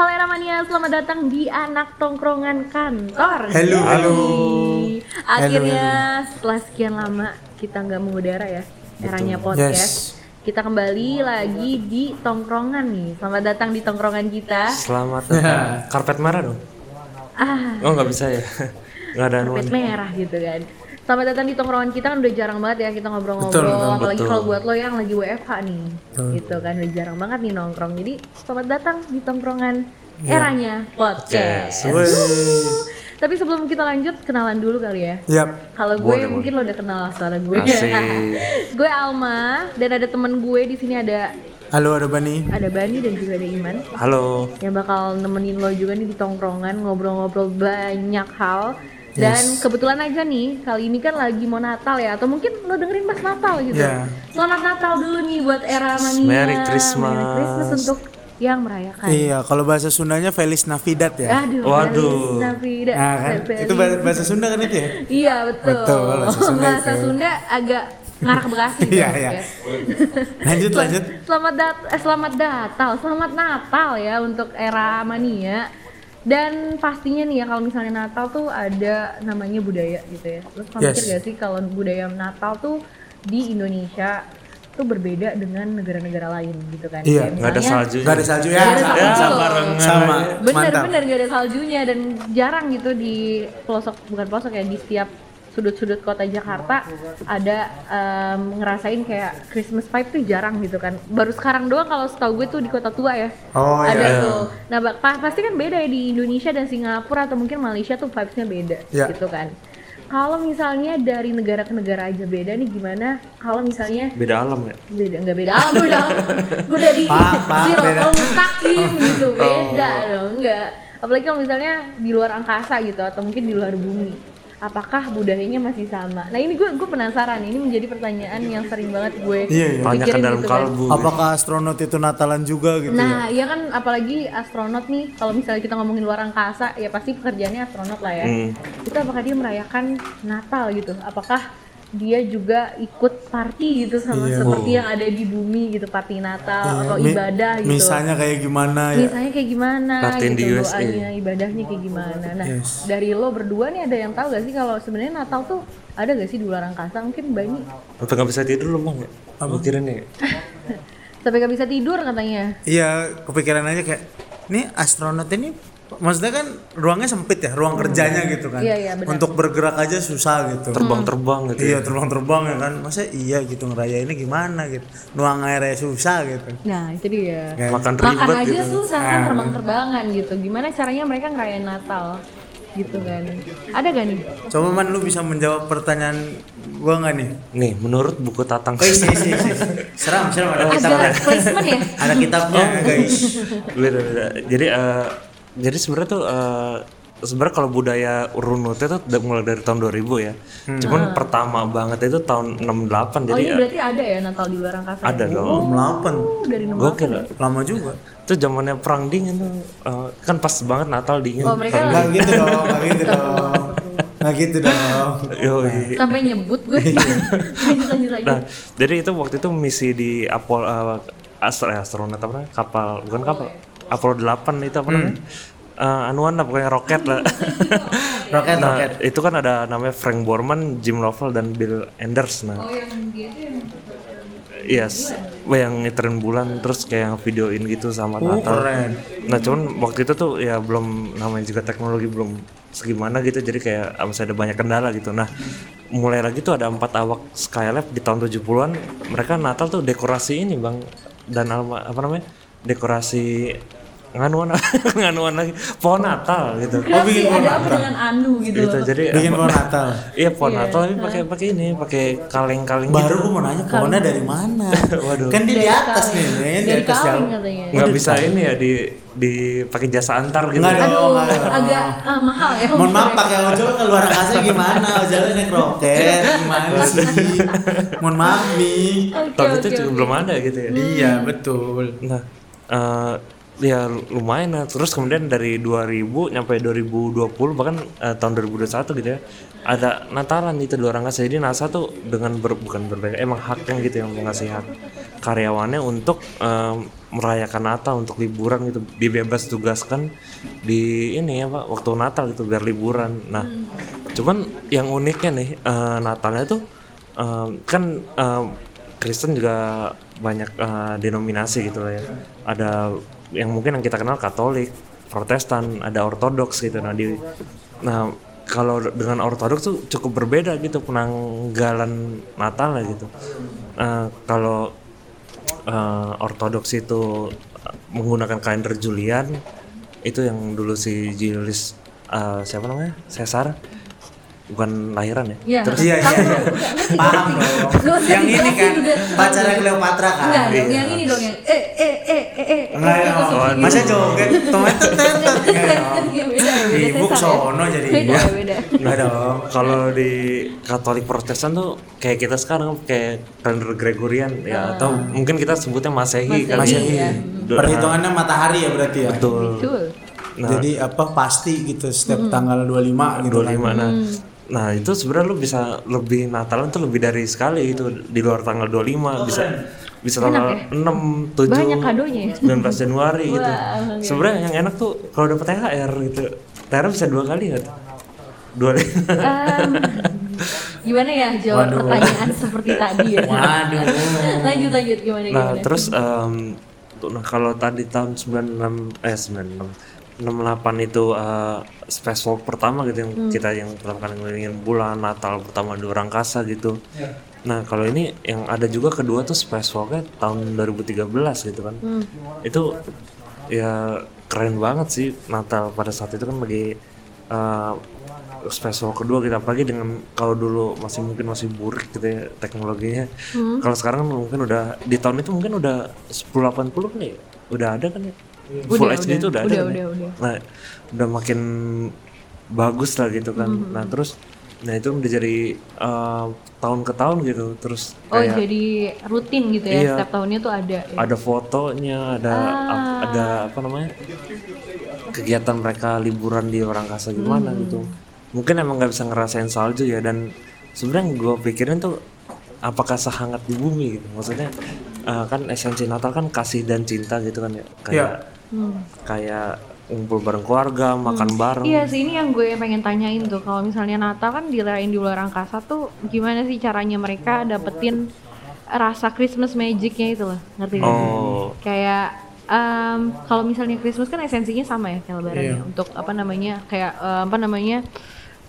Halo Eramania, selamat datang di anak tongkrongan kantor. Halo, halo. Akhirnya setelah sekian lama kita nggak mengudara ya, eranya podcast. Yes. Kita kembali lagi di tongkrongan nih. Selamat datang di tongkrongan kita. Selamat datang. Karpet merah dong. Ah, Oh nggak bisa ya. Nggak ada karpet merah gitu kan. Selamat datang di tongkrongan kita kan udah jarang banget ya kita ngobrol-ngobrol apalagi kalau buat lo yang lagi WFH nih. Gitu kan udah jarang banget nih nongkrong. Jadi selamat datang di tongkrongan Iya. eranya podcast. Yes. Wey. Tapi sebelum kita lanjut kenalan dulu kali ya. Yap. Kalau gue Boleh, mungkin lo udah kenal suara gue. Gue Alma dan ada temen gue di sini ada Halo, ada Bani. ada Bani dan juga ada Iman Halo. yang bakal nemenin lo juga nih di tongkrongan ngobrol-ngobrol banyak hal. Dan kebetulan aja nih kali ini kan lagi mau Natal ya atau mungkin lo dengerin pas Natal gitu. Ya. Selamat Natal dulu nih buat era mania. Merry Christmas. Merry Christmas untuk yang merayakan. Iya, kalau bahasa Sundanya Feliz Navidad ya. Aduh, Waduh. Feliz Navidad. Nah, kan? Feliz Itu bahasa, Sunda kan itu ya? Iya betul. Betul, bahasa Sunda Bahasa. Sunda agak ngarah ke Bekasi. Iya, iya. ya. Lanjut, lanjut. Selamat dat eh, selamat Natal, selamat Natal ya untuk era mania. Dan pastinya nih ya kalau misalnya Natal tuh ada namanya budaya gitu ya. Terus kamu Yes. mikir gak sih kalau budaya Natal tuh di Indonesia tuh berbeda dengan negara-negara lain gitu kan? Iya, Nggak ada salju. Gak ada salju ya? Nggak ada Sama. salju. Ya barengan. Sama. Bener Mantap. bener gak ada saljunya dan jarang gitu di pelosok bukan pelosok ya di setiap sudut-sudut kota Jakarta ada em, ngerasain kayak Christmas vibe tuh jarang gitu kan. Baru sekarang doang kalau setahu gue tuh di kota tua ya. Oh ada iya. tuh. Nah pa- pasti kan beda ya di Indonesia dan Singapura atau mungkin Malaysia tuh vibesnya beda Iya. gitu kan. Kalau misalnya dari negara ke negara aja beda nih gimana? Kalau misalnya Beda alam ya. beda nggak beda alam gue udah gue zero beda. kalau mustaqim gitu Oh. beda dong enggak apalagi kalau misalnya di luar angkasa gitu atau mungkin di luar bumi apakah budayanya masih sama nah ini gue gue penasaran ini menjadi pertanyaan yang sering banget gue Iya, iya. Tanyakan pikirin dalam gitu kan. kalbu. Apakah astronot itu Natalan juga gitu ya? Nah, iya kan apalagi astronot nih, kalau misalnya kita ngomongin luar angkasa, ya pasti pekerjaannya astronot lah ya. Hmm. Itu apakah dia merayakan Natal gitu? Apakah dia juga ikut party gitu sama Iya. seperti yang ada di bumi gitu, party Natal Iya, atau mi- ibadah gitu. Misalnya kayak gimana ya? Misalnya kayak gimana Latihan gitu di USA. doanya, ibadahnya kayak gimana. Nah, Yes. dari lo berdua nih ada yang tahu gak sih kalau sebenarnya Natal tuh ada gak sih di luar angkasa? Mungkin Bani Apa nggak bisa tidur lu bang? ya? Mikirin ya. sampai gak bisa tidur katanya. Iya, kepikiran aja kayak, nih astronot ini maksudnya kan ruangnya sempit ya, ruang kerjanya gitu kan. Iya, iya, benar. Untuk bergerak aja susah gitu. Terbang-terbang gitu. ya. Iya terbang-terbang ya kan, masa iya gitu ngerayainnya gimana gitu, nuang airnya susah gitu. Nah, itu dia. Kayak- Makan Makan ribet aja gitu. susah kan terbang-terbangan gitu. Gimana caranya mereka ngerayain Natal? Gitu kan. Ada gak nih? Coba man lu bisa menjawab pertanyaan gua nggak nih? Nih, menurut buku Tatang Oh, iya, iya, iya. Seram, seram ada kitabnya. Ada placement ya? Ada kitabnya guys. beda beda. Jadi eh, jadi sebenarnya tuh eh, sebenarnya kalau budaya runut itu udah mulai dari tahun 2000 ya. Cuman pertama banget itu tahun 68 Oh jadi ini eh, berarti ada ya Natal di luar angkasa? ada dong. Oh, dari nomor Gokil lah. lama juga. Itu zamannya perang dingin tuh. eh, kan pas banget Natal dingin. Oh mereka Nggak gitu dong, nggak gitu dong, nggak gitu dong. Yoi. sampai nyebut gue. lanjut. Nah, jadi itu waktu itu misi di Apollo eh, astro, eh, astronot apa? Kapal, bukan kapal. Apollo 8 itu apa namanya? Eh, anuan lah pokoknya roket lah. Roket, nah, roket. itu kan ada namanya Frank Borman, Jim Lovell dan Bill Anders. Nah, Oh yang dia tuh yang yes, yang ngiterin bulan terus kayak yang videoin gitu sama Oh, Natal. keren. Nah, cuman waktu itu tuh ya belum namanya juga teknologi belum segimana gitu, jadi kayak ah, masih ada banyak kendala gitu. Nah, mulai lagi tuh ada empat awak Skylab di tahun 70-an, mereka Natal tuh dekorasi ini, Bang. Dan apa namanya? Dekorasi nganuan nganuan lagi pohon Natal gitu. Kenapa sih ada apa dengan Anu gitu? Gitu, jadi Bikin pohon Natal. Iya pohon Natal tapi pakai pakai ini, pakai kaleng-kaleng gitu. Baru gua mau nanya pohonnya dari mana? Waduh. Kan dia di atas nih, di Dari atas kaleng katanya. nggak bisa ini ya di di pakai jasa antar gitu. Nggak dong. Oh, nggak ada. agak ah, mahal ya. Mohon maaf pakai ojol ke luar angkasa gimana? Ojolnya naik roket gimana sih? Mohon maaf nih. Tahun itu juga belum ada gitu ya. Iya betul. Nah, eh, ya lumayan lah. Terus kemudian dari 2000 nyampe 2020 bahkan eh, tahun 2021 gitu ya. Ada Natalan itu dua orang angkasa. Jadi NASA tuh dengan ber, bukan berbeda emang haknya gitu yang mengasih hak karyawannya untuk eh, merayakan Natal untuk liburan gitu. Dibebas tugaskan di ini ya Pak waktu Natal gitu biar liburan. Nah, cuman yang uniknya nih eh, Natalnya tuh eh, kan eh, Kristen juga banyak eh, denominasi gitu lah ya. Ada yang mungkin yang kita kenal Katolik, Protestan, ada Ortodoks gitu. Nah di, nah kalau dengan Ortodoks tuh cukup berbeda gitu penanggalan Natal gitu. Eh, kalau eh, Ortodoks itu menggunakan kalender Julian itu yang dulu si Julius eh, siapa namanya Caesar bukan lahiran ya. Iya. Terus Iya iya iya. Paham dong. Yang ini kan pacarnya Cleopatra kan. Enggak dong, yang ini dong yang eh eh eh eh eh. Enggak ya. Masa joget tomat tetet ya. Iya, Ibu ya. sono jadi. Beda, beda. Enggak dong. Kalau di Katolik Protestan tuh kayak kita sekarang kayak kalender Gregorian ya atau mungkin kita sebutnya Masehi Ah. Masehi, kali ya. Du- Perhitungannya matahari ya berarti ya. Betul. Betul. Nah, Jadi apa pasti gitu setiap tanggal 25 gitu kan. 25 nah. Nah, itu sebenarnya lu bisa lebih Natalan tuh lebih dari sekali itu di luar tanggal 25 bisa bisa tanggal 6, 7, Banyak kadonya ya? 19 Januari gitu. Wah, oke. Sebenarnya yang enak tuh kalau dapet THR gitu. THR bisa dua kali nggak tuh? Dua kali. Em, gimana ya jawab pertanyaan seperti tadi ya? Waduh. lanjut lanjut gimana Nah, gimana? terus em, tuh, nah kalau tadi tahun 96 eh 96 68 itu eh, spacewalk pertama gitu yang Hmm. kita yang pertama kali ngelilingin bulan Natal pertama di luar angkasa gitu. Nah, kalau ini yang ada juga kedua tuh spacewalknya tahun 2013 gitu kan. Hmm. Itu ya keren banget sih Natal pada saat itu kan lagi eh, spacewalk kedua kita apalagi dengan kalau dulu masih mungkin masih buruk gitu ya teknologinya. Hmm. Kalau sekarang mungkin udah di tahun itu mungkin udah 1080 kali ya. Udah ada kan ya. Udah, Full HD udah. itu udah, ada Udah, kan ya? udah, udah. Nah, udah makin bagus lah gitu kan. Hmm. Nah, terus nah itu udah jadi eh, tahun ke tahun gitu. Terus Oh kayak jadi rutin gitu ya Iya. setiap tahunnya tuh ada. Ya? ada fotonya, ada Ah. ap- ada apa namanya? kegiatan mereka liburan di luar angkasa gimana Hmm. gitu. Mungkin emang nggak bisa ngerasain salju ya dan sebenarnya gue pikirin tuh apakah sehangat di bumi gitu. Maksudnya eh, kan esensi Natal kan kasih dan cinta gitu kan ya. Kayak Hmm. kayak ngumpul bareng keluarga, makan bareng. Iya sih ini yang gue pengen tanyain tuh kalau misalnya Natal kan dirayain di luar angkasa tuh gimana sih caranya mereka dapetin rasa Christmas magicnya itu loh ngerti nggak? Oh, Kayak em, kalau misalnya Christmas kan esensinya sama ya kayak Lebaran Iya. ya. untuk apa namanya kayak em, apa namanya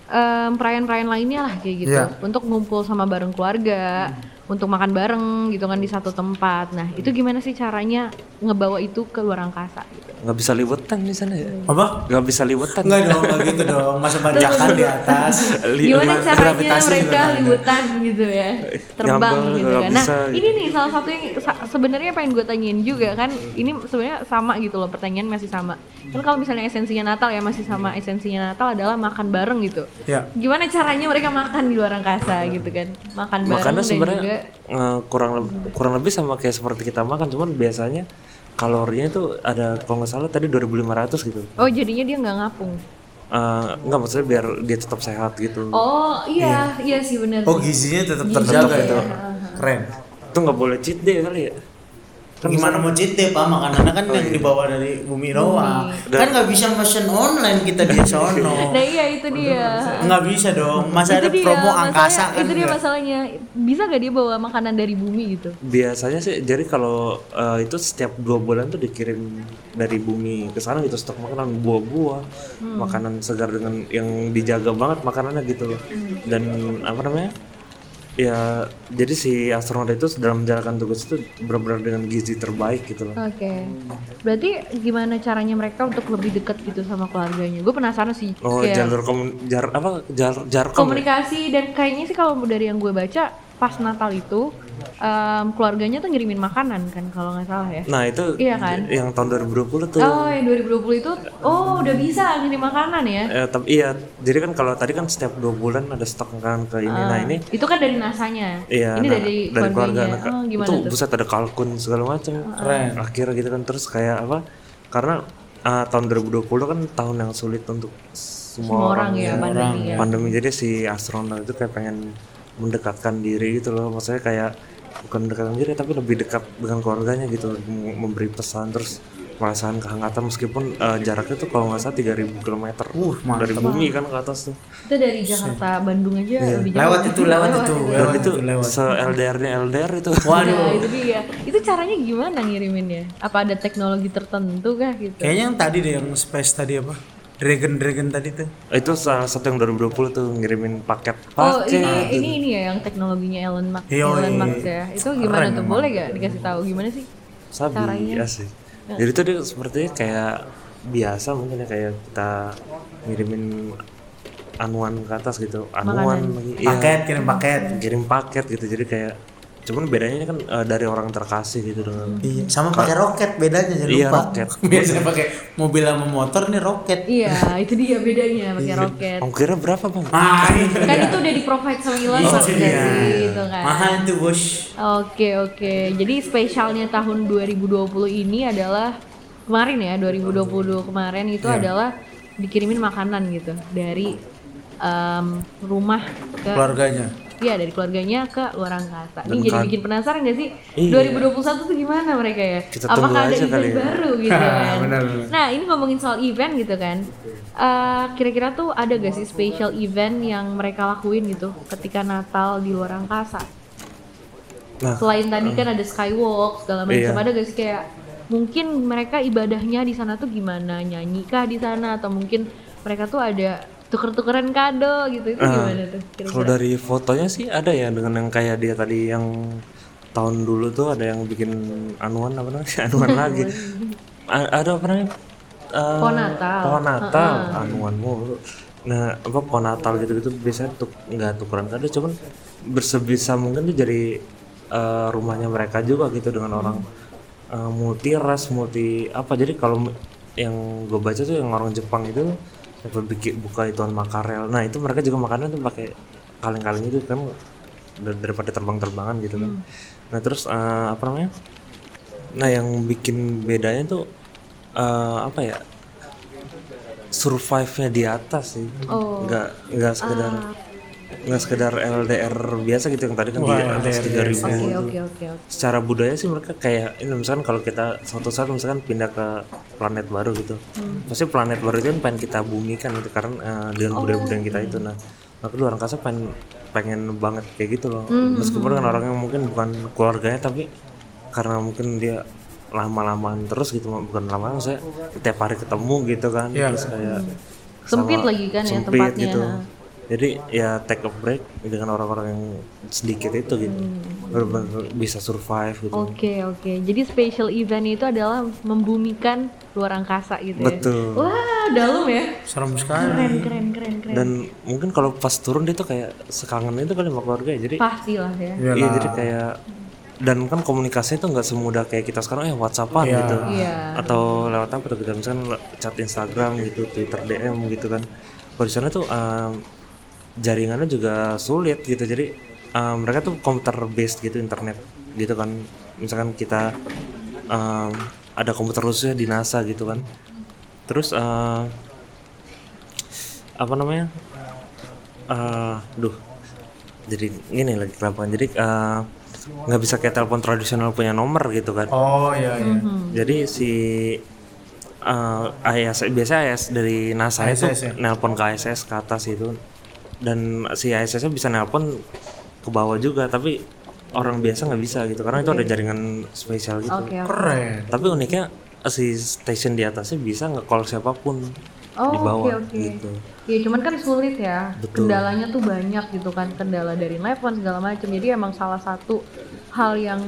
em, perayaan-perayaan lainnya lah kayak gitu Iya. untuk ngumpul sama bareng keluarga untuk makan bareng gitu kan di satu tempat nah itu gimana sih caranya ngebawa itu ke luar angkasa gitu nggak bisa liwetan di sana ya? Apa? Nggak bisa liwetan. Enggak dong, enggak gitu dong. Masa banjakan di atas. Li- gimana caranya juga mereka liputan gitu ya terbang Nyambel gitu kan nah bisa. ini nih salah satu yang sa- sebenarnya pengen gue tanyain juga kan ini sebenarnya sama gitu loh pertanyaan masih sama kan kalau misalnya esensinya Natal ya masih sama esensinya Natal adalah makan bareng gitu Ya. gimana caranya mereka makan di luar angkasa gitu kan makan bareng Makanya dan sebenarnya eh, kurang leb- kurang lebih sama kayak seperti kita makan, cuman biasanya kalorinya itu ada kalau nggak salah tadi 2500 gitu. oh jadinya dia nggak ngapung Eh, nggak maksudnya biar dia tetap sehat gitu. oh iya iya, sih benar Oh gizinya tetap terjaga itu. Keren. Itu nggak boleh cheat day kali ya. Gimana mau cheat day pak? Makanannya kan yang dibawa dari bumi doang. Kan nggak bisa pesan online kita di sono. nah iya itu dia Nggak bisa dong. Masa itu ada dia, promo masalahnya- angkasa kan? itu dia masalahnya bisa gak dia bawa makanan dari bumi gitu Biasanya sih jadi kalau eh, itu setiap dua bulan tuh dikirim dari bumi ke sana gitu stok makanan buah-buah, makanan segar dengan yang dijaga banget makanannya gitu loh. Dan apa namanya? Ya jadi si astronot itu dalam menjalankan tugas itu benar-benar dengan gizi terbaik gitu loh. Oke. Berarti gimana caranya mereka untuk lebih dekat gitu sama keluarganya? Gue penasaran sih. Oh kayak jalur komun jar apa jar jarkom ya? komunikasi dan kayaknya sih kalau dari yang gue baca pas Natal itu em, keluarganya tuh ngirimin makanan kan kalau nggak salah ya. Nah itu Iya kan? yang tahun 2020 tuh. Oh, yang 2020 itu oh udah bisa ngirim makanan ya. Eh, tapi iya, jadi kan kalau tadi kan setiap dua bulan ada stok makanan ke ini. Nah ini, Itu kan dari nasanya. iya, Ini nah, dari, keluarga. keluarganya. Nah, oh, gimana itu tuh? buset ada kalkun segala macam. Keren. Akhirnya gitu kan terus kayak apa? karena uh, tahun 2020 kan tahun yang sulit untuk semua, Semua orang ya pandemi ya. pandemi jadi si astronot itu kayak pengen mendekatkan diri gitu loh maksudnya kayak bukan mendekatkan diri tapi lebih dekat dengan keluarganya gitu mem- memberi pesan terus merasakan kehangatan meskipun uh, jaraknya tuh kalau nggak salah 3000 km dari bumi kan ke atas tuh Itu dari Jakarta Bandung aja lebih jauh. Lewat itu, lewat itu. Lewat itu itu lewat. se LDR nya LDR itu Nah, itu dia. Itu caranya gimana ngiriminnya? Apa ada teknologi tertentu kah gitu? Kayaknya yang tadi deh yang space tadi apa? Dragon Dragon tadi tuh. itu salah satu yang 2020 tuh ngirimin paket. Oh paket. ini ini ini ya yang teknologinya Elon Musk, Iya, Elon iya, Musk ya. Itu gimana tuh? Boleh gak dikasih tahu? Gimana sih? sabi ya sih. Jadi tuh dia sepertinya kayak biasa mungkin ya kayak kita ngirimin anuan ke atas gitu. Anuan lagi. Iya. Paket, kirim paket. kirim paket gitu. Jadi kayak cuman bedanya ini kan eh, dari orang terkasih gitu dengan Iya, sama pakai roket bedanya jangan Iya, lupa. roket. Biasanya pakai mobil sama motor nih roket. Iya, itu dia bedanya pakai roket. ongkirnya berapa bang Ah, itu Kan itu udah di provide sama Elon Musk Itu nggak dia. sih, gitu kan. Mahal itu bos. Oke oke, jadi spesialnya tahun 2020 ini adalah kemarin ya 2020 kemarin itu Iya. adalah dikirimin makanan gitu dari em, rumah ke Keluarganya. Iya dari keluarganya ke luar angkasa. Ini jadi kan- bikin penasaran gak sih? Iya. 2021 tuh gimana mereka ya? Kita Apakah ada event ya. baru gitu kan? Benar, benar. Nah ini ngomongin soal event gitu kan. Eh, Kira-kira tuh ada gak sih special event yang mereka lakuin gitu ketika Natal di luar angkasa? Nah, Selain tadi kan ada skywalk segala macam, Iya. ada gak sih kayak mungkin mereka ibadahnya di sana tuh gimana? Nyanyi kah di sana atau mungkin mereka tuh ada tuker-tukeran kado gitu itu gimana tuh? kalau dari fotonya sih ada ya dengan yang kayak dia tadi yang tahun dulu tuh ada yang bikin anuan apa namanya? Anuan lagi. A- ada apa namanya? Eh, Pohon Natal. pohon Natal. Anuan mulu. Nah apa pohon Natal gitu gitu biasanya tuh nggak tukeran kado cuman bersebisa mungkin tuh jadi eh, rumahnya mereka juga gitu dengan orang eh, multi ras multi apa. Jadi kalau yang gue baca tuh yang orang Jepang itu bikin buka ituan makarel nah itu mereka juga makannya tuh pakai kaleng-kaleng itu kan dar- daripada terbang-terbangan gitu kan? Nah terus eh, apa namanya? Nah yang bikin bedanya tuh eh, apa ya? Survive-nya di atas sih. Oh. nggak nggak sekedar nggak sekedar LDR biasa gitu yang tadi kan di atas tiga ribu. Oke oke oke oke. secara budaya sih mereka kayak ini misalkan kalau kita suatu saat misalkan pindah ke planet baru gitu. Pasti planet baru itu kan pengen kita bumikan gitu karena eh, dengan budaya-budaya kita itu. Nah maka luar angkasa pengen pengen banget kayak gitu loh. Meskipun dengan orang yang mungkin bukan keluarganya tapi karena mungkin dia lama-lamaan terus gitu bukan lama saya tiap hari ketemu gitu kan terus kayak Sempit lagi kan ya sempit tempatnya. gitu jadi ya take a break dengan orang-orang yang sedikit itu gitu Bener-bener bisa survive gitu Oke oke. Jadi special event itu adalah membumikan luar angkasa gitu ya. betul Wah dalam ya. Serem sekali. Keren keren keren keren. dan mungkin kalau pas turun dia tuh kayak sekangen itu kali sama keluarga ya jadi Pasti lah ya. iya jadi kayak dan kan komunikasinya tuh nggak semudah kayak kita sekarang ya WhatsAppan gitu Iya. atau lewat apa tuh kita misalkan chat Instagram gitu Twitter DM gitu kan kalau di sana tuh um, jaringannya juga sulit gitu. Jadi um, mereka tuh komputer based gitu internet gitu kan. Misalkan kita um, ada komputer khususnya di NASA gitu kan. Terus uh, apa namanya? Eh duh jadi gini lagi kelapan jadi eh, nggak bisa kayak telepon tradisional punya nomor gitu kan. Oh iya iya. jadi si uh, AS biasa AS dari NASA itu ASS ya? nelpon ke ASS ke atas itu dan si ASS nya bisa nelpon ke bawah juga tapi orang biasa nggak bisa gitu karena itu ada jaringan spesial gitu Oke oke. Keren. tapi uniknya si station di atasnya bisa nge-call siapa pun Oh di oke bawah oke. gitu Ya cuman kan sulit ya. Betul. Kendalanya tuh banyak gitu kan. Kendala dari telepon segala macam. Jadi emang salah satu hal yang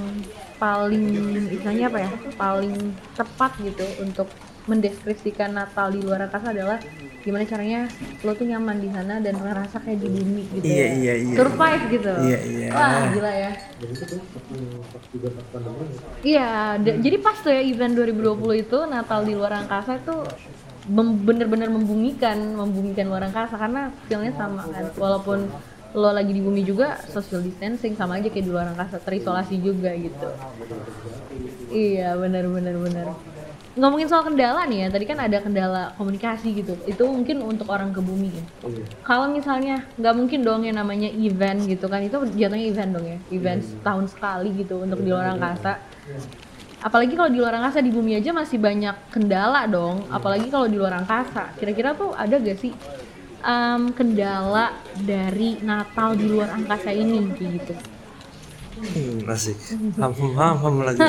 paling istilahnya apa ya? Paling tepat gitu untuk mendeskripsikan Natal di luar angkasa adalah gimana caranya lo tuh nyaman di sana dan ngerasa kayak di bumi gitu Iya, ya. iya, iya. Survive gitu. Iya, iya. Wah, gila ya. Iya, da- jadi pas tuh ya event 2020 itu Natal di luar angkasa itu mem- bener-bener membumikan, membumikan luar angkasa karena feelnya sama kan. Walaupun lo lagi di bumi juga social distancing sama aja kayak di luar angkasa terisolasi juga gitu. Iya, bener-bener bener. Ngomongin soal kendala nih ya, tadi kan ada kendala komunikasi gitu. Itu mungkin untuk orang ke bumi ya. Kalau misalnya nggak mungkin dong yang namanya event gitu kan, itu jatuhnya event dong ya, event setahun sekali gitu untuk di luar angkasa. Apalagi kalau di luar angkasa di bumi aja masih banyak kendala dong, apalagi kalau di luar angkasa. Kira-kira tuh ada gak sih em, kendala dari Natal di luar angkasa ini gitu? Hmm, asik. Paham, paham, paham lagi.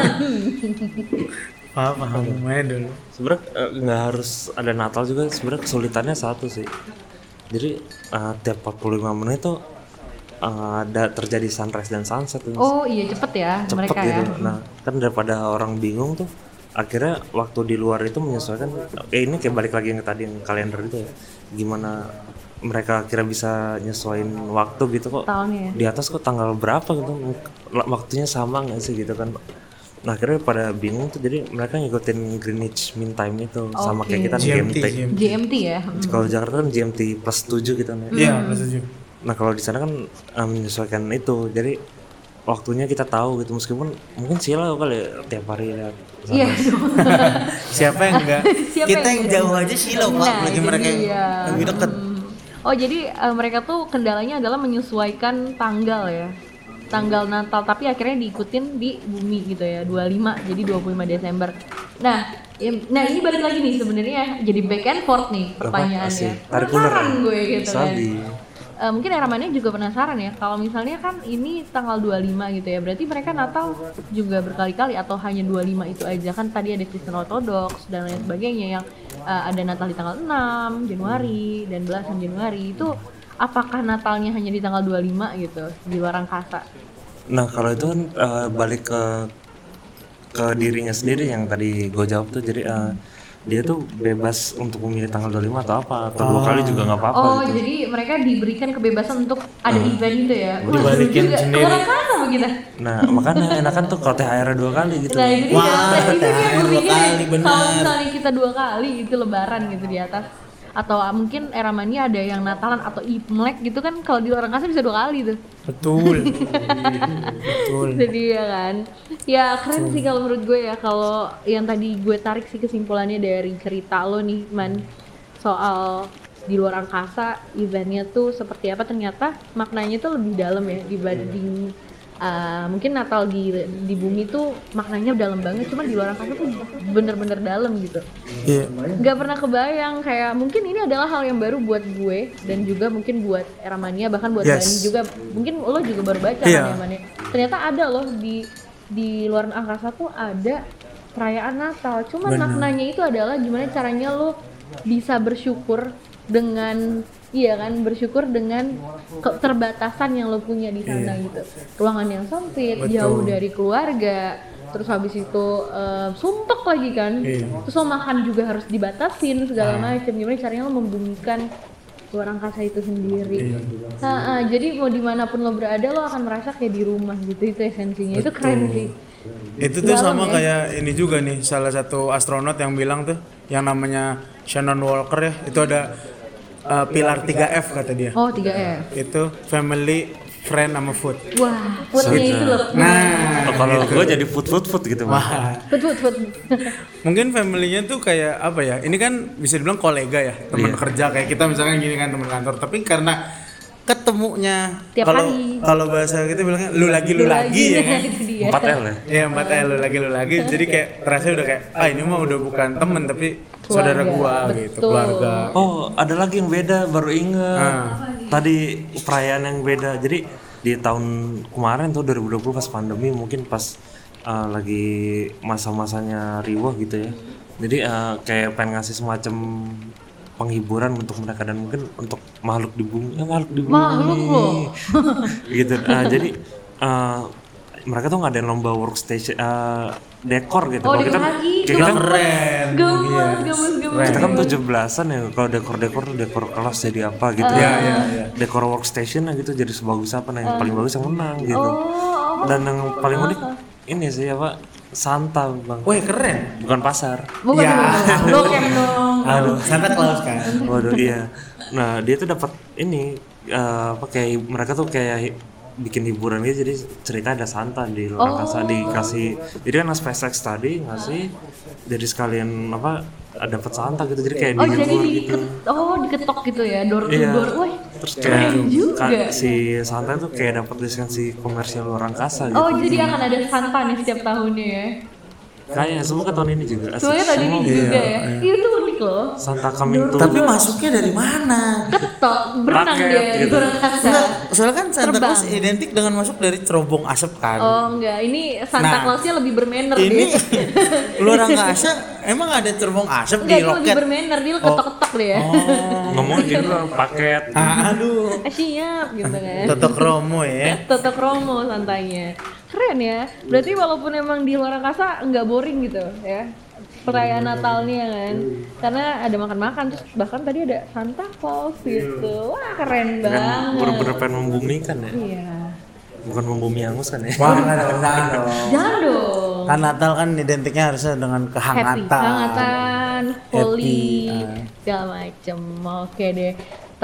Paham, paham. Main dulu. sebenarnya eh, nggak harus ada Natal juga sebenarnya kesulitannya satu sih jadi eh, tiap 45 menit tuh eh, ada terjadi sunrise dan sunset tuh. Oh iya cepet ya cepet mereka gitu ya. nah kan daripada orang bingung tuh akhirnya waktu di luar itu menyesuaikan eh ini kayak balik lagi yang tadi yang kalender itu ya gimana mereka kira bisa nyesuaiin waktu gitu kok Tahunnya ya. di atas kok tanggal berapa gitu waktunya sama nggak sih gitu kan nah akhirnya pada bingung tuh jadi mereka ngikutin Greenwich Mean Time itu sama kayak kita nih GMT, GMT, GMT. GMT ya. Hmm. kalau Jakarta kan GMT plus 7 gitu kan ya. Iya, plus tujuh. Nah kalau di sana kan eh, menyesuaikan itu, jadi waktunya kita tahu gitu meskipun mungkin silau kali ya, tiap hari lihat. Iya. Siapa yang enggak? Siapa kita yang yang jauh aja silau, Pak. Nah, Lagi mereka yang dia. lebih dekat. Oh jadi eh, mereka tuh kendalanya adalah menyesuaikan tanggal ya. Tanggal Natal tapi akhirnya diikutin di bumi gitu ya 25 jadi 25 Desember. Nah, ya- nah ini balik lagi nih sebenarnya jadi back and forth nih pertanyaannya. Tarik Penasaran gue gitu kan. Sabi. Eh, mungkin Eramannya juga penasaran ya kalau misalnya kan ini tanggal 25 gitu ya berarti mereka Natal juga berkali-kali atau hanya 25 itu aja kan tadi ada Kristen Ortodoks dan lain sebagainya yang eh, ada Natal di tanggal 6 Januari dan belasan Januari itu apakah Natalnya hanya di tanggal 25 gitu di luar angkasa Nah kalau itu kan eh, balik ke ke dirinya sendiri yang tadi gue jawab tuh jadi eh, dia tuh bebas untuk memilih tanggal 25 atau apa atau dua kali juga nggak apa-apa Oh gitu. jadi mereka diberikan kebebasan untuk ada event itu ya Wah, Dibalikin juga. sendiri. Nah makanya enakan tuh kalau THR dua kali gitu. Nah dia, Wah, itu dia THR dua kali, bener. kalau misalnya kita dua kali itu lebaran gitu di atas atau ah, mungkin era mania ada yang Natalan atau Imlek gitu kan kalau di luar angkasa bisa dua kali tuh. Betul. Betul. jadi ya kan? Ya keren sih kalau menurut gue ya. Kalau yang tadi gue tarik sih kesimpulannya dari cerita lo nih man soal di luar angkasa eventnya tuh seperti apa. Ternyata maknanya tuh lebih dalam ya dibanding uh, mungkin Natal di di bumi tuh maknanya dalam banget cuman di luar angkasa tuh bener-bener dalam gitu. Iya. nggak pernah kebayang kayak mungkin ini adalah hal yang baru buat gue dan juga mungkin buat Eramania bahkan buat Yes. Dani juga. Mungkin lo juga baru baca kan ya Mania ternyata ada loh di di luar angkasa tuh ada perayaan Natal. Cuman maknanya itu adalah gimana caranya lo bisa bersyukur dengan iya kan bersyukur dengan keterbatasan yang lo punya di sana gitu. Ruangan yang sempit Betul. jauh dari keluarga terus habis itu eh, sumpek lagi kan. Iya. terus lo makan juga harus dibatasin segala macam. Gimana caranya lo membumikan luar angkasa itu sendiri. Nah, ah, jadi mau di mana pun lo berada lo akan merasa kayak di rumah gitu. Itu esensinya. Itu keren sih. Itu tuh Dalam sama ya. kayak ini juga nih salah satu astronot yang bilang tuh yang namanya Shannon Walker ya itu ada uh, pilar 3F kata dia. oh 3 F Itu family, friend sama food. wah foodnya itu loh Nah, Oh, kalau gue jadi food food food gitu wah. food food food Mungkin familynya tuh kayak apa ya? Ini kan bisa dibilang kolega ya, teman kerja kayak kita misalkan gini kan teman kantor. Tapi karena ketemunya Tiap kalau hari. kalau bahasa kita bilangnya lu lagi lu, lagi, ya kan. itu dia Empat L ya. Iya empat L lu lagi lu lagi. Jadi kayak terasa udah kayak ah ini mah udah bukan temen tapi saudara gua gitu, betul. keluarga. Oh, ada lagi yang beda baru inget. Ah. Tadi perayaan yang beda. Jadi di tahun kemarin tuh 2020 pas pandemi mungkin pas uh, lagi masa-masanya riwah gitu ya. Jadi uh, kayak pengen ngasih semacam penghiburan untuk mereka dan mungkin untuk makhluk di bumi, ya makhluk di bumi. Makhluk loh. gitu. Ah, jadi uh, mereka tuh ngadain lomba workstation uh, dekor gitu. oh Kalau kita lagi kayak kita Keren. gemes gemes gemes kita kan 17-an ya kalau dekor-dekor tuh dekor kelas jadi apa gitu Ah. ya. Iya, iya, iya. Dekor workstation gitu jadi sebagus apa nah yang paling bagus yang menang gitu. oh Dan yang paling unik ini sih apa Santa bang, Wih keren. bukan pasar. bukan Ya. dong Halo, Santa Claus kan. Waduh iya. Nah dia tuh dapat ini eh, apa kayak mereka tuh kayak bikin hiburan gitu jadi cerita ada Santa di luar Oh. angkasa dikasih jadi kan SpaceX tadi ngasih jadi sekalian apa dapat Santa gitu jadi kayak Oh dihibur jadi gitu oh diketok gitu ya door to Iya. door. Wah. terus kayak juga. ka- si Santa tuh kayak dapat lisensi komersial luar angkasa gitu Oh jadi akan ada Santa nih setiap tahunnya ya. kayaknya semoga tahun ini juga. Semuanya tadi ini juga ya. Iya itu loh. Santa coming to Tapi masuknya dari mana? Ketok berenang Raket dia gitu. gitu. angkasa. Enggak, soalnya kan Santa. Claus identik dengan masuk dari cerobong asap kan. Oh enggak, ini Santa Nah, Clausnya lebih bermanner Ini luar angkasa emang ada cerobong asap Enggak, di dia lebih loket. bermanner, dia ketok-ketok dia. ngomong di luar paket Ah, aduh. Eh, siap gitu kan. Totok Romo ya. Tetap Romo santainya. Keren ya. Berarti walaupun emang di luar angkasa nggak boring gitu ya. Perayaan Natalnya kan. Karena ada makan-makan terus bahkan tadi ada Santa Claus gitu. Wah, keren kan banget. bener-bener pengen membumikan ya Iya. bukan membumi angus kan ya Wah, nggak ada kendang dong. Jangan dong. Kan Natal kan identiknya harusnya dengan Happy, kehangatan. kehangatan, holy, Happy, ah. segala macem. Oke deh.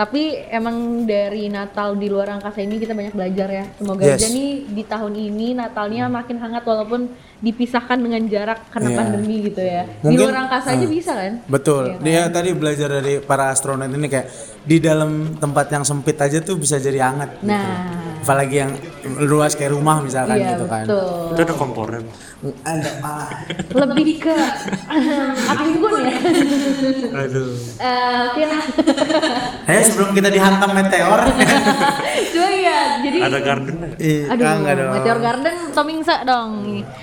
Tapi emang dari Natal di luar angkasa ini kita banyak belajar ya. Semoga Yes. aja nih di tahun ini Natalnya makin hangat walaupun dipisahkan dengan jarak karena Iya. pandemi gitu ya. di Mungkin- luar angkasa aja ah. bisa kan? Betul. Iya kan? Dia tadi belajar dari para astronot ini kayak di dalam tempat yang sempit aja tuh bisa jadi hangat. gitu. Apalagi yang luas kayak rumah misalkan iya gitu kan. betul. itu ada ah. Lebih ke api unggun ya. aduh Eh, Oke lah. Eh sebelum kita dihantam meteor. Cuma ya, jadi ada gardennya Ih, Aduh, ah, enggak dong. Meteor Garden Tomingsa dong.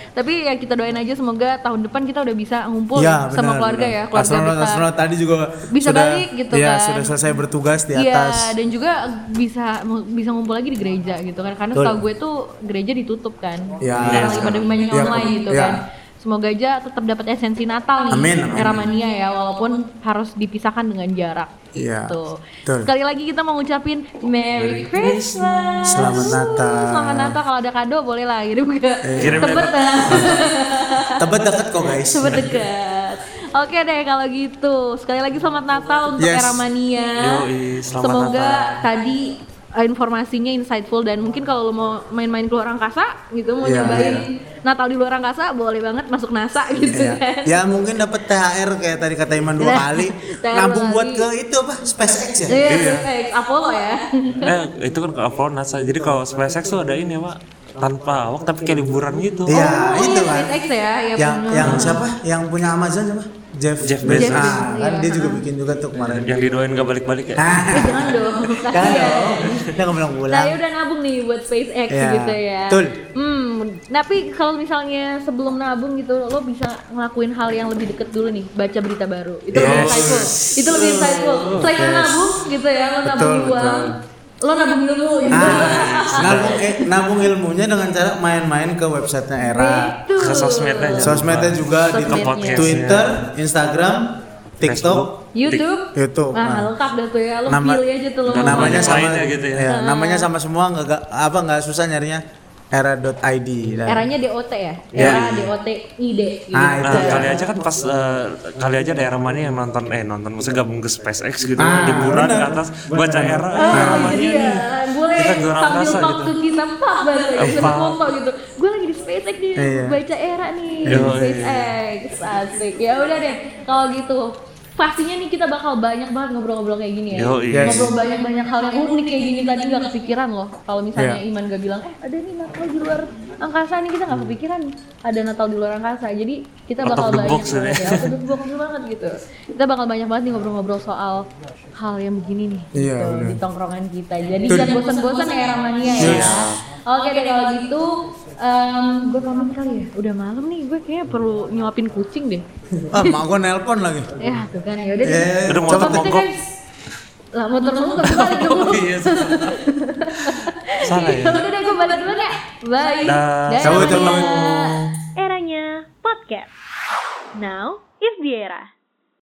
Tapi ya kita doain aja semoga tahun depan kita udah bisa ngumpul Ya, sama benar, keluarga benar. ya, keluarga astronot, besar. astronot tadi juga Bisa sudah, balik gitu ya, kan. sudah selesai bertugas di Iya, atas. dan juga bisa bisa ngumpul lagi di gereja gitu kan. Karena setahu gue tuh gereja ditutup kan. Ya. Karena lagi pada banyak Ya, online gitu ya. kan. Semoga aja tetap dapat esensi Natal nih Amin, amin. era mania ya walaupun harus dipisahkan dengan jarak. Iya, Gitu. betul. Sekali lagi kita mau ngucapin Merry Christmas. Selamat Natal. Selamat Natal kalau ada kado boleh lah kirim ke Kirim Tebet ya. Tebet deket kok guys. Tebet dekat. Oke deh kalau gitu. Sekali lagi selamat Natal untuk Yes. era mania. Yoi, selamat Semoga Natal. tadi uh, informasinya insightful dan mungkin kalau lo mau main-main keluar angkasa gitu mau Iya, nyobain Natal di luar angkasa boleh banget masuk NASA gitu Ya. kan. ya mungkin dapat THR kayak tadi kata Iman dua Iya. kali. Nabung buat ke itu apa? SpaceX ya? Iya, SpaceX, Apollo ya. eh itu kan ke Apollo NASA jadi kalau SpaceX tuh ada ini pak tanpa awak tapi kayak liburan gitu Iya, Oh, itu iya, kan. SpaceX ya, ya yang yang siapa? Yang punya Amazon siapa? Jeff Jeff Bezos. Bezos. Ah, kan Iya, dia juga bikin juga tuh kemarin. yang didoain gak balik-balik ya Ah, Eh, jangan dong. kan kasihan. dong. Bilang Nah, pulang. ya udah nabung nih buat SpaceX Iya, gitu ya. betul. Hmm, tapi kalau misalnya sebelum nabung gitu, lo bisa ngelakuin hal yang lebih deket dulu nih, baca berita baru. Itu lebih Yes. insightful. Itu lebih insightful. Selain lo nabung gitu ya, lo nabung Betul, uang, lo nabung ilmu gitu. Ah, nabung, eh, nabung ilmunya dengan cara main-main ke websitenya Era. Itu. ke sosmednya Sosmednya juga di Sosmednya. Twitter, Instagram, TikTok, YouTube. YouTube. Wah, Nah. lengkap dah tuh ya. Lo Nama- pilih aja tuh lo. Mau namanya sama lainnya gitu ya. ya, namanya sama semua nggak nggak- apa nggak susah nyarinya era.id dan Eranya DOT ya? Iya. Era DOT ID gitu. Ah, Nah, itu ya. kali aja kan pas eh, kali aja daerah mana yang nonton eh nonton maksudnya gabung ke SpaceX gitu Ah, liburan ke atas baca era Ah, daerah mana iya, boleh sambil waktu kita pak bahasa kita Pak. foto gitu. Gue lagi di SpaceX nih, Iya. baca era nih, Yoi. SpaceX, asik. Ya udah deh, kalau gitu pastinya nih kita bakal banyak banget ngobrol-ngobrol kayak gini ya. Yoi. Yes. Ngobrol banyak-banyak hal yang unik kayak gini tadi nggak kepikiran loh. Kalau misalnya Iya. Iman gak bilang, eh ada nih Natal di luar angkasa nih kita nggak kepikiran ada Natal di luar angkasa. Jadi kita bakal banyak box banget ya. ya, out of the box banget gitu. Kita bakal banyak banget nih ngobrol-ngobrol soal hal yang begini nih Iya, gitu, bener. di tongkrongan kita. Jadi Betul. jangan bosan-bosan ya Ramania ya. Oke deh kalau gitu gue pamit kali ya. Udah malam nih, gue kayaknya perlu nyuapin kucing deh. ah mak gua nelpon lagi Ya tuh kan ya udah. deh. Eh, Udah mau Pamit deh, mogok. guys. Lah motor lu gak balik dulu. Oh, iya salah ya udah deh gue balik dulu ya. Bye. Dah. Ramania. cabut. Eranya podcast. Now is the era.